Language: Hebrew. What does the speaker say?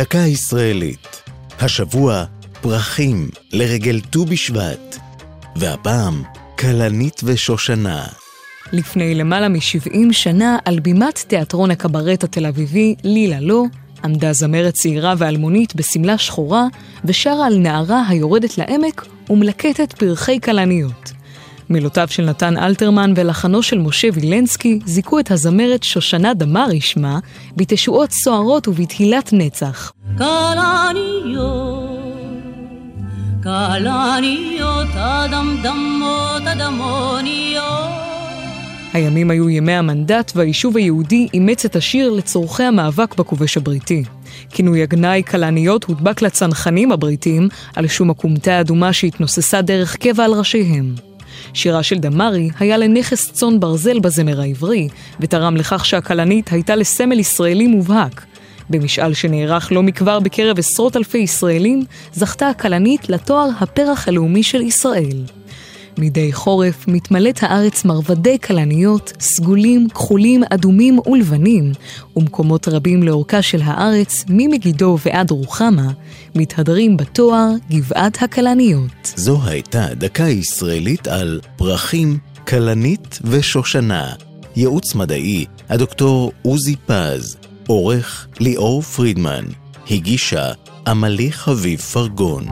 דקה ישראלית. השבוע, פרחים לרגל ט"ו בשבט. והפעם, כלנית ושושנה. לפני למעלה מ-70 שנה, על בימת תיאטרון הקברט התל אביבי, לילה לא, עמדה זמרת צעירה ואלמונית בשמלה שחורה, ושרה על נערה היורדת לעמק ומלקטת פרחי כלניות. מילותיו של נתן אלתרמן ולחנו של משה וילנסקי זיכו את הזמרת שושנה דמארי שמה בתשועות סוערות ובתהילת נצח. אדמוניות. הימים היו ימי המנדט והיישוב היהודי אימץ את השיר לצורכי המאבק בכובש הבריטי. כינוי הגנאי כלניות הודבק לצנחנים הבריטים על שום הכומתה האדומה שהתנוססה דרך קבע על ראשיהם. שירה של דמארי היה לנכס צאן ברזל בזמר העברי, ותרם לכך שהכלנית הייתה לסמל ישראלי מובהק. במשאל שנערך לא מכבר בקרב עשרות אלפי ישראלים, זכתה הכלנית לתואר הפרח הלאומי של ישראל. מדי חורף מתמלאת הארץ מרבדי כלניות, סגולים, כחולים, אדומים ולבנים, ומקומות רבים לאורכה של הארץ, ממגידו ועד רוחמה, מתהדרים בתואר גבעת הכלניות. זו הייתה דקה ישראלית על פרחים, כלנית ושושנה. ייעוץ מדעי, הדוקטור עוזי פז, עורך ליאור פרידמן, הגישה עמלי חביב פרגון.